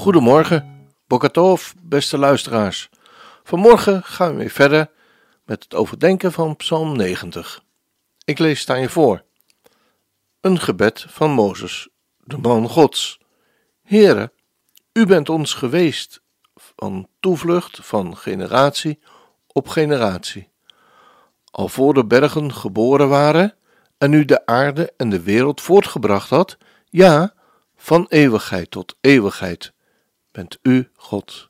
Goedemorgen, Bokatov, beste luisteraars. Vanmorgen gaan we weer verder met het overdenken van Psalm 90. Ik lees het aan je voor. Een gebed van Mozes, de man Gods. Heere, u bent ons geweest van toevlucht van generatie op generatie. Al voor de bergen geboren waren en u de aarde en de wereld voortgebracht had, ja, van eeuwigheid tot eeuwigheid u God.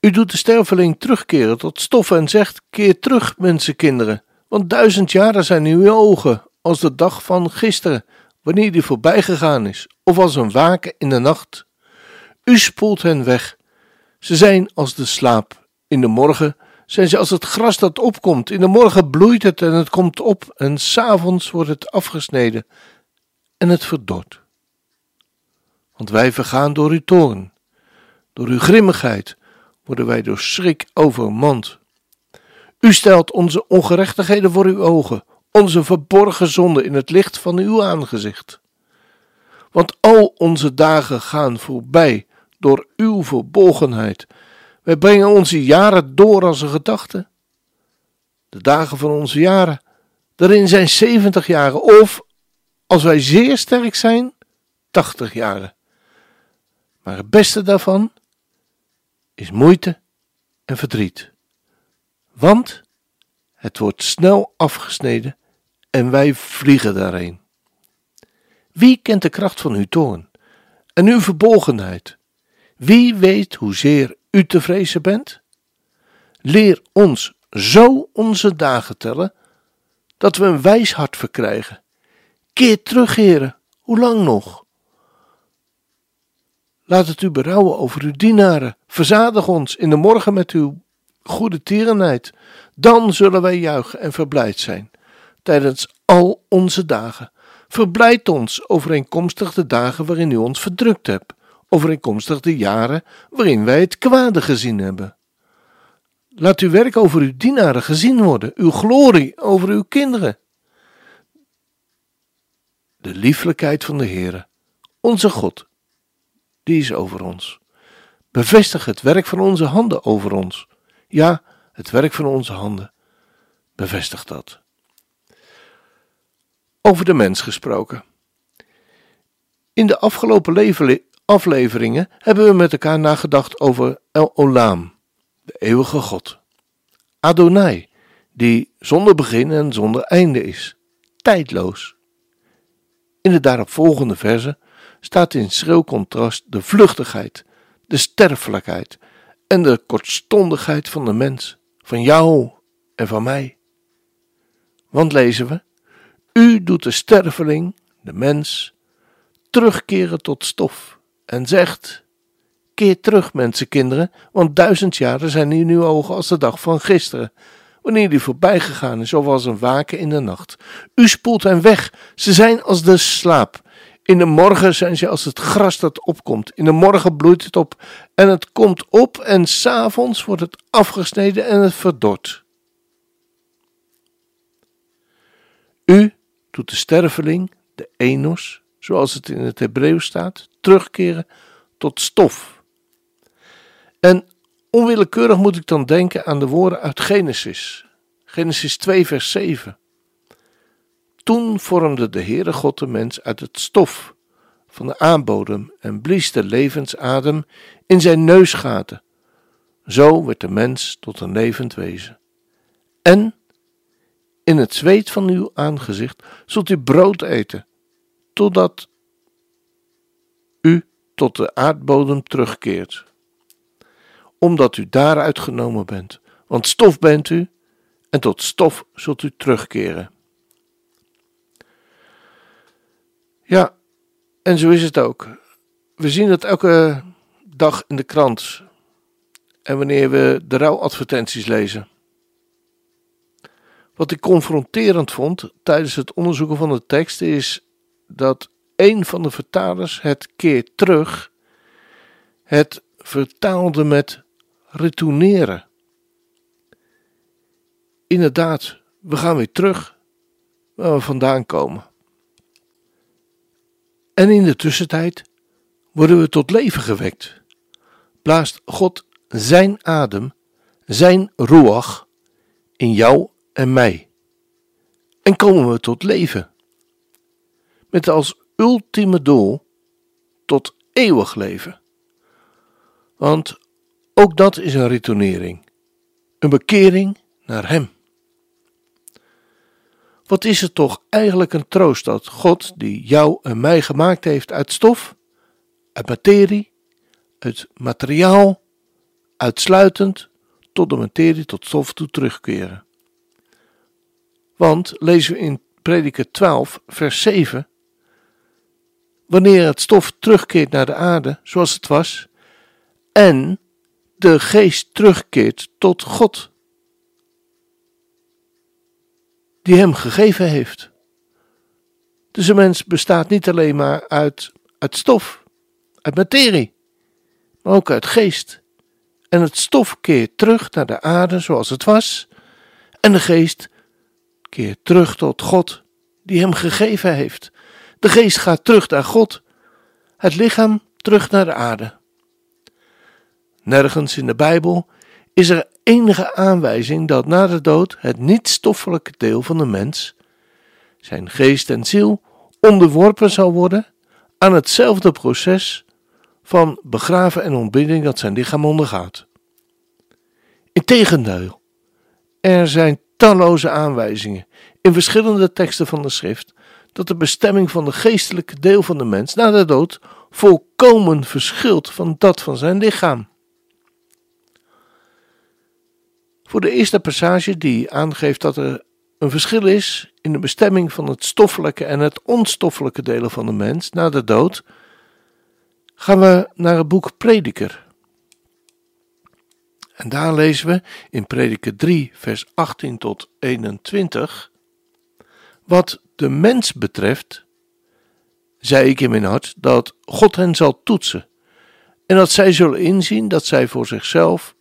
U doet de sterveling terugkeren tot stof en zegt: Keer terug, mensenkinderen, want duizend jaren zijn in uw ogen als de dag van gisteren, wanneer die voorbij gegaan is, of als een waken in de nacht. U spoelt hen weg. Ze zijn als de slaap. In de morgen zijn ze als het gras dat opkomt. In de morgen bloeit het en het komt op, en s'avonds wordt het afgesneden en het verdort. Want wij vergaan door uw toorn, door uw grimmigheid worden wij door schrik overmand. U stelt onze ongerechtigheden voor uw ogen, onze verborgen zonden in het licht van uw aangezicht. Want al onze dagen gaan voorbij door uw verbolgenheid. Wij brengen onze jaren door als een gedachte. De dagen van onze jaren, daarin zijn zeventig jaren, of als wij zeer sterk zijn, tachtig jaren. Maar het beste daarvan is moeite en verdriet. Want het wordt snel afgesneden en wij vliegen daarheen. Wie kent de kracht van uw toorn en uw verbolgenheid? Wie weet hoezeer u te vrezen bent? Leer ons zo onze dagen tellen, dat we een wijs hart verkrijgen. Keer terug, heren, hoe lang nog? Laat het u berouwen over uw dienaren. Verzadig ons in de morgen met uw goede tierenheid. Dan zullen wij juichen en verblijd zijn tijdens al onze dagen. Verblijd ons overeenkomstig de dagen waarin u ons verdrukt hebt, overeenkomstig de jaren waarin wij het kwade gezien hebben. Laat uw werk over uw dienaren gezien worden, uw glorie over uw kinderen. De lieflijkheid van de Heere, onze God, die is over ons. Bevestig het werk van onze handen over ons. Ja, het werk van onze handen. Bevestig dat. Over de mens gesproken. In de afgelopen afleveringen hebben we met elkaar nagedacht over El Olam, de eeuwige God. Adonai, die zonder begin en zonder einde is, tijdloos. In de daaropvolgende verse staat in schril contrast de vluchtigheid, de sterfelijkheid en de kortstondigheid van de mens, van jou en van mij. Want lezen we: U doet de sterveling, de mens, terugkeren tot stof en zegt: Keer terug, mensenkinderen, want duizend jaren zijn in uw ogen als de dag van gisteren, wanneer die voorbij gegaan is, of als een waken in de nacht. U spoelt hen weg, ze zijn als de slaap. In de morgen zijn ze als het gras dat opkomt. In de morgen bloeit het op en het komt op en s'avonds wordt het afgesneden en het verdort. U doet de sterveling, de enos, zoals het in het Hebreeuws staat, terugkeren tot stof. En onwillekeurig moet ik dan denken aan de woorden uit Genesis. Genesis 2 vers 7. Toen vormde de Heere God de mens uit het stof van de aardbodem en blies de levensadem in zijn neusgaten. Zo werd de mens tot een levend wezen. En in het zweet van uw aangezicht zult u brood eten, totdat u tot de aardbodem terugkeert, omdat u daaruit genomen bent, want stof bent u en tot stof zult u terugkeren. Ja, en zo is het ook. We zien het elke dag in de krant en wanneer we de rouwadvertenties lezen. Wat ik confronterend vond tijdens het onderzoeken van de tekst is dat een van de vertalers het keer terug het vertaalde met retourneren. Inderdaad, we gaan weer terug waar we vandaan komen. En in de tussentijd worden we tot leven gewekt. Blaast God zijn adem, zijn ruach in jou en mij. En komen we tot leven. Met als ultieme doel tot eeuwig leven. Want ook dat is een retournering, een bekering naar Hem. Wat is het toch eigenlijk een troost dat God, die jou en mij gemaakt heeft uit stof, uit materie, uit materiaal, uitsluitend tot de materie, tot stof toe terugkeren. Want lezen we in Prediker 12, vers 7: Wanneer het stof terugkeert naar de aarde zoals het was, en de geest terugkeert tot God, die hem gegeven heeft. Dus een mens bestaat niet alleen maar uit, uit stof, uit materie, maar ook uit geest. En het stof keert terug naar de aarde zoals het was, en de geest keert terug tot God, die hem gegeven heeft. De geest gaat terug naar God, het lichaam terug naar de aarde. Nergens in de Bijbel is er enige aanwijzing dat na de dood het niet-stoffelijke deel van de mens, zijn geest en ziel, onderworpen zal worden aan hetzelfde proces van begraven en ontbinding dat zijn lichaam ondergaat. Integendeel, er zijn talloze aanwijzingen in verschillende teksten van de schrift dat de bestemming van de geestelijke deel van de mens na de dood volkomen verschilt van dat van zijn lichaam. Voor de eerste passage die aangeeft dat er een verschil is in de bestemming van het stoffelijke en het onstoffelijke delen van de mens na de dood, gaan we naar het boek Prediker. En daar lezen we in Prediker 3, vers 18 tot 21. Wat de mens betreft, zei ik in mijn hart dat God hen zal toetsen en dat zij zullen inzien dat zij voor zichzelf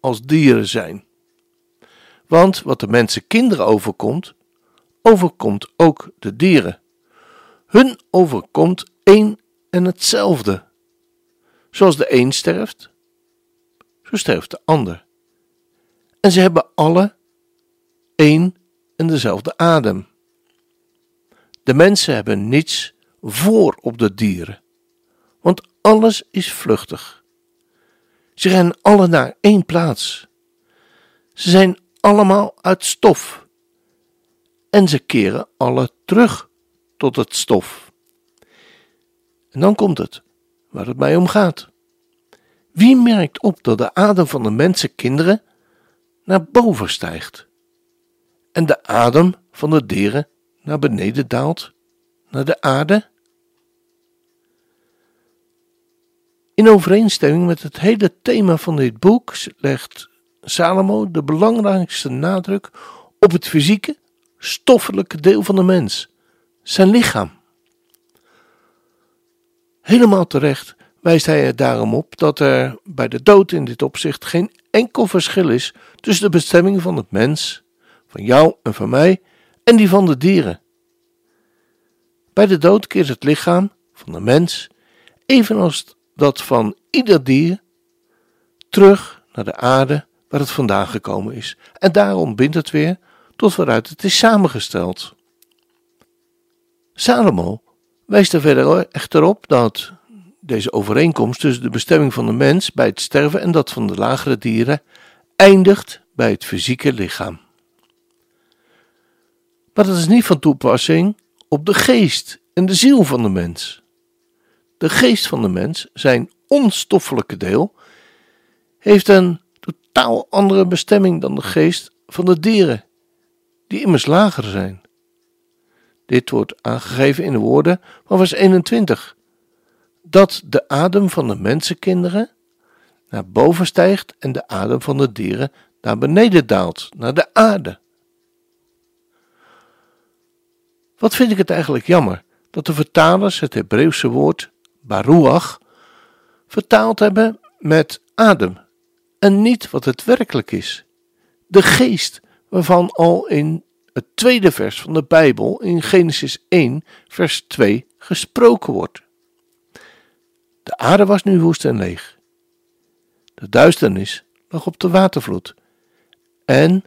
als dieren zijn. Want wat de mensen kinderen overkomt, overkomt ook de dieren. Hun overkomt één en hetzelfde. Zoals de een sterft, zo sterft de ander. En ze hebben alle één en dezelfde adem. De mensen hebben niets voor op de dieren, want alles is vluchtig. Ze rennen alle naar één plaats. Ze zijn allemaal uit stof. En ze keren alle terug tot het stof. En dan komt het, waar het mij om gaat. Wie merkt op dat de adem van de mensenkinderen naar boven stijgt en de adem van de dieren naar beneden daalt, naar de aarde? In overeenstemming met het hele thema van dit boek legt Salomo de belangrijkste nadruk op het fysieke, stoffelijke deel van de mens, zijn lichaam. Helemaal terecht wijst hij er daarom op dat er bij de dood in dit opzicht geen enkel verschil is tussen de bestemming van het mens, van jou en van mij, en die van de dieren. Bij de dood keert het lichaam van de mens, evenals dat van ieder dier, terug naar de aarde waar het vandaan gekomen is. En daarom bindt het weer tot waaruit het is samengesteld. Salomo wijst er verder echter op dat deze overeenkomst tussen de bestemming van de mens bij het sterven en dat van de lagere dieren eindigt bij het fysieke lichaam. Maar dat is niet van toepassing op de geest en de ziel van de mens. De geest van de mens, zijn onstoffelijke deel, heeft een totaal andere bestemming dan de geest van de dieren, die immers lager zijn. Dit wordt aangegeven in de woorden van vers 21. Dat de adem van de mensenkinderen naar boven stijgt en de adem van de dieren naar beneden daalt, naar de aarde. Wat vind ik het eigenlijk jammer dat de vertalers het Hebreeuwse woord baruach vertaald hebben met adem en niet wat het werkelijk is. De geest waarvan al in het tweede vers van de Bijbel in Genesis 1 vers 2 gesproken wordt. De aarde was nu woest en leeg. De duisternis lag op de watervloed en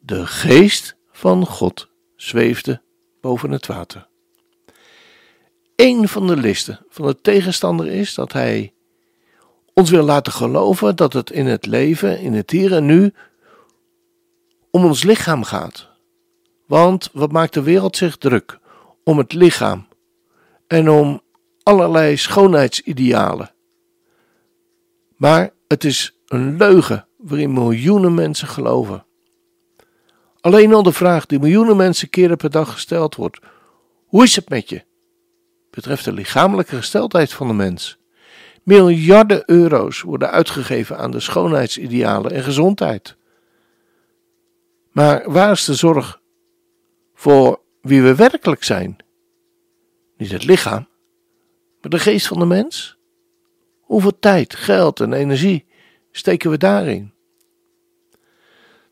de geest van God zweefde boven het water. Een van de listen van de tegenstander is dat hij ons wil laten geloven dat het in het leven, in het hier en nu, om ons lichaam gaat. Want wat maakt de wereld zich druk? Om het lichaam en om allerlei schoonheidsidealen. Maar het is een leugen waarin miljoenen mensen geloven. Alleen al de vraag die miljoenen mensen keren per dag gesteld wordt: hoe is het met je? betreft de lichamelijke gesteldheid van de mens. Miljarden euro's worden uitgegeven aan de schoonheidsidealen en gezondheid. Maar waar is de zorg voor wie we werkelijk zijn? Niet het lichaam, maar de geest van de mens? Hoeveel tijd, geld en energie steken we daarin?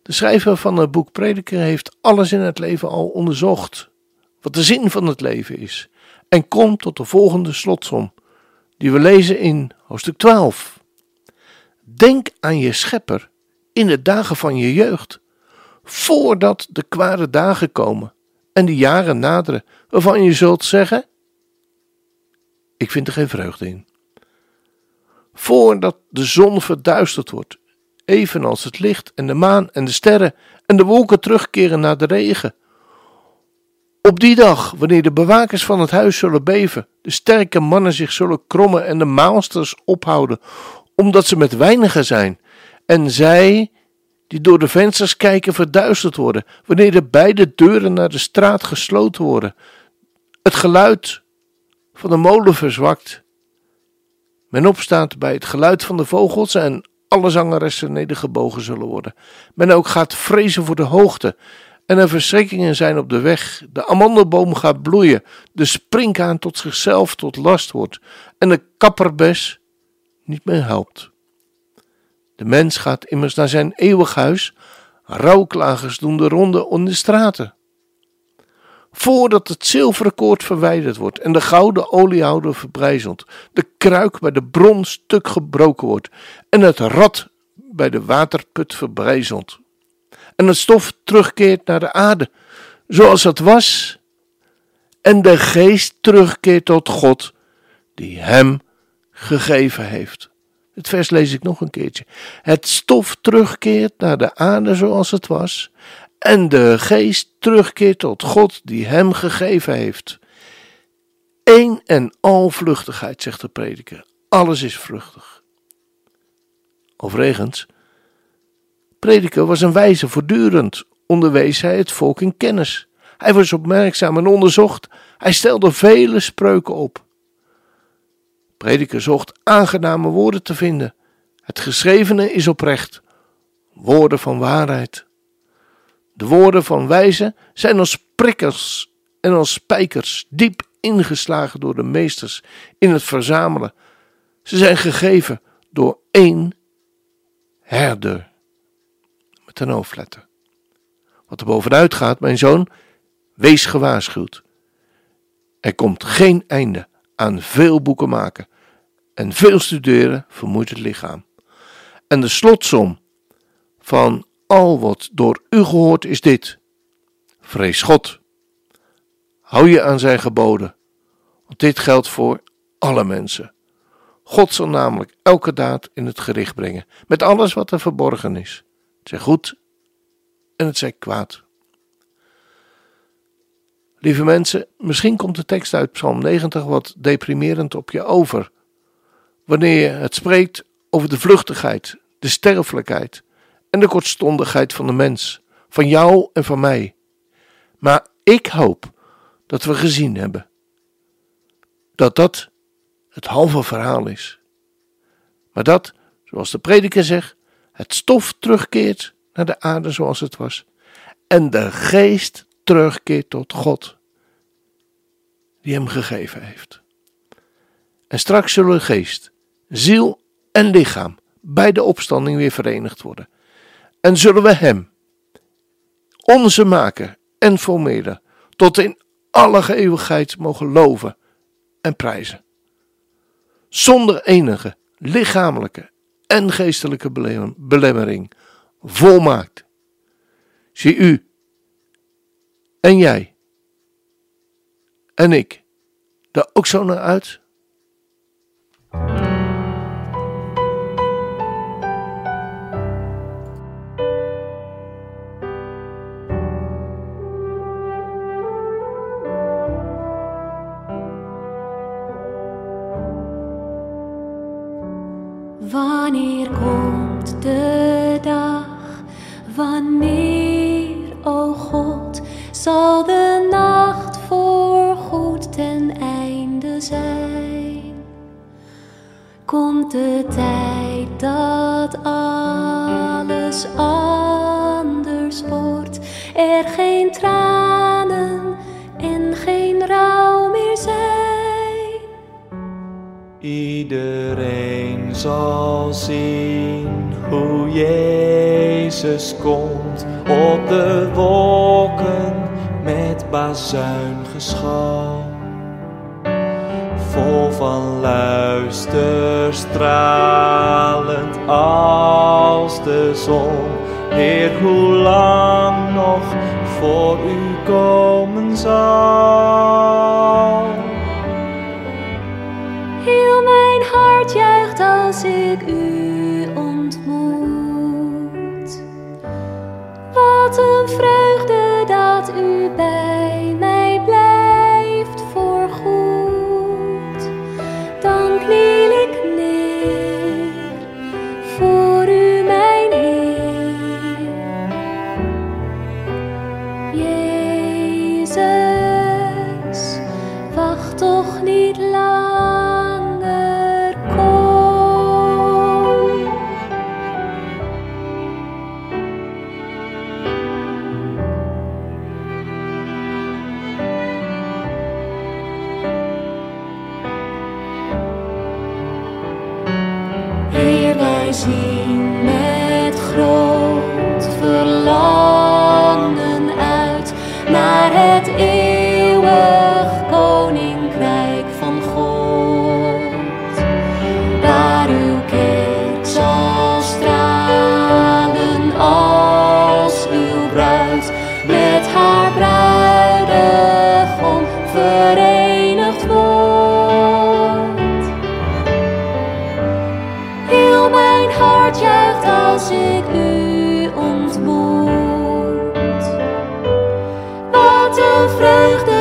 De schrijver van het boek Prediker heeft alles in het leven al onderzocht, wat de zin van het leven is, en komt tot de volgende slotsom, die we lezen in hoofdstuk 12. Denk aan je schepper in de dagen van je jeugd, voordat de kwade dagen komen en de jaren naderen, waarvan je zult zeggen: Ik vind er geen vreugde in. Voordat de zon verduisterd wordt evenals het licht en de maan en de sterren en de wolken terugkeren naar de regen. Op die dag, wanneer de bewakers van het huis zullen beven, de sterke mannen zich zullen krommen en de maalsters ophouden, omdat ze met weinigen zijn, en zij, die door de vensters kijken, verduisterd worden, wanneer de beide deuren naar de straat gesloten worden, het geluid van de molen verzwakt, men opstaat bij het geluid van de vogels en alle zangeressen nedergebogen zullen worden. Men ook gaat vrezen voor de hoogte. En er verschrikkingen zijn op de weg. De amandelboom gaat bloeien. De springhaan tot zichzelf tot last wordt. En de kapperbes niet meer helpt. De mens gaat immers naar zijn eeuwig huis. Rouwklagers doen de ronde om de straten voordat het zilveren koord verwijderd wordt en de gouden oliehouder verbrijzelt, de kruik bij de bron stuk gebroken wordt en het rad bij de waterput verbrijzelt. En het stof terugkeert naar de aarde, zoals het was, en de geest terugkeert tot God, die hem gegeven heeft. Het vers lees ik nog een keertje. Het stof terugkeert naar de aarde zoals het was, en de geest terugkeert tot God die hem gegeven heeft. Eén en al vluchtigheid, zegt de prediker. Alles is vluchtig. Overigens, prediker was een wijze voortdurend, onderwees hij het volk in kennis. Hij was opmerkzaam en onderzocht. Hij stelde vele spreuken op. Prediker zocht aangename woorden te vinden. Het geschrevene is oprecht, woorden van waarheid. De woorden van wijzen zijn als prikkers en als spijkers diep ingeslagen door de meesters in het verzamelen. Ze zijn gegeven door één herder. Met een. Wat er bovenuit gaat, mijn zoon, wees gewaarschuwd. Er komt geen einde aan veel boeken maken en veel studeren vermoeit het lichaam. En de slotsom van al wat door u gehoord is dit: vrees God. Hou je aan zijn geboden, want dit geldt voor alle mensen. God zal namelijk elke daad in het gericht brengen, met alles wat er verborgen is. Zij goed en het zij kwaad. Lieve mensen, misschien komt de tekst uit Psalm 90 wat deprimerend op je over, wanneer je het spreekt over de vluchtigheid, de sterfelijkheid en de kortstondigheid van de mens, van jou en van mij. Maar ik hoop dat we gezien hebben. Dat dat het halve verhaal is. Maar dat, zoals de prediker zegt, het stof terugkeert naar de aarde zoals het was. En de geest terugkeert tot God, die hem gegeven heeft. En straks zullen geest, ziel en lichaam bij de opstanding weer verenigd worden. En zullen we hem, onze maker en formeerder, tot in alle eeuwigheid mogen loven en prijzen. Zonder enige lichamelijke en geestelijke belemmering, volmaakt. Zie u en jij en ik daar ook zo naar uit? Er geen tranen en geen rouw meer zijn? Iedereen zal zien hoe Jezus komt op de wolken met bazuingeschal. Vol van luister, stralend als de zon. Heer, hoe lang nog voor u komen zal? Heel mijn hart juicht als ik u ontmoet. Wat een vreugde dat u bij zien met groot verlangen Wat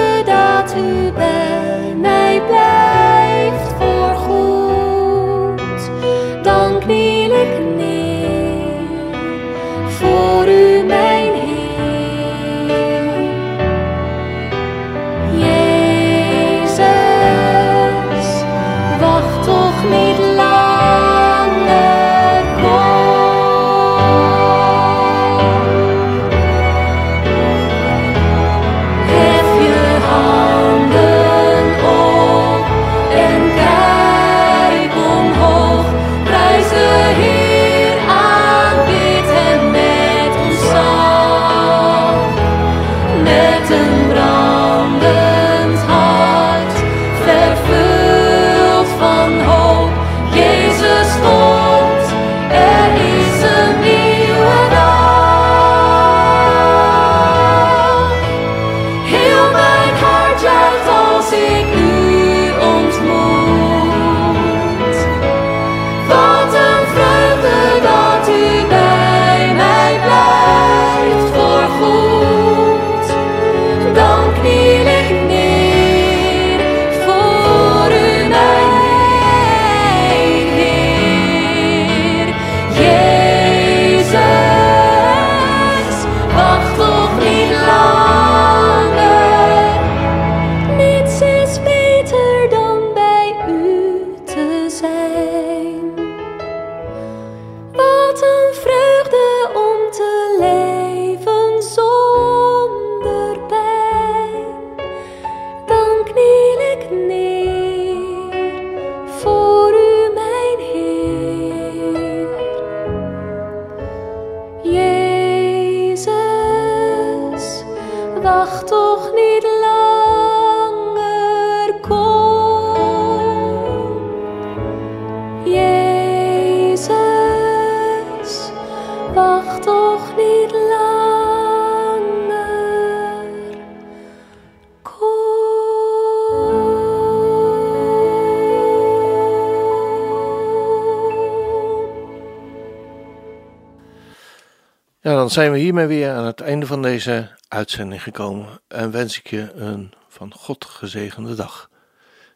zijn we hiermee weer aan het einde van deze uitzending gekomen en wens ik je een van God gezegende dag.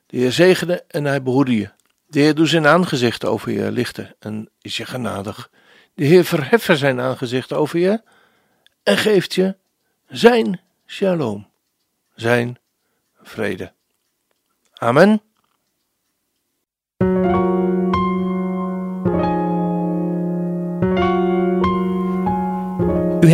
De Heer zegene en hij behoede je. De Heer doet zijn aangezicht over je lichten en is je genadig. De Heer verheffen zijn aangezicht over je en geeft je zijn shalom, zijn vrede. Amen.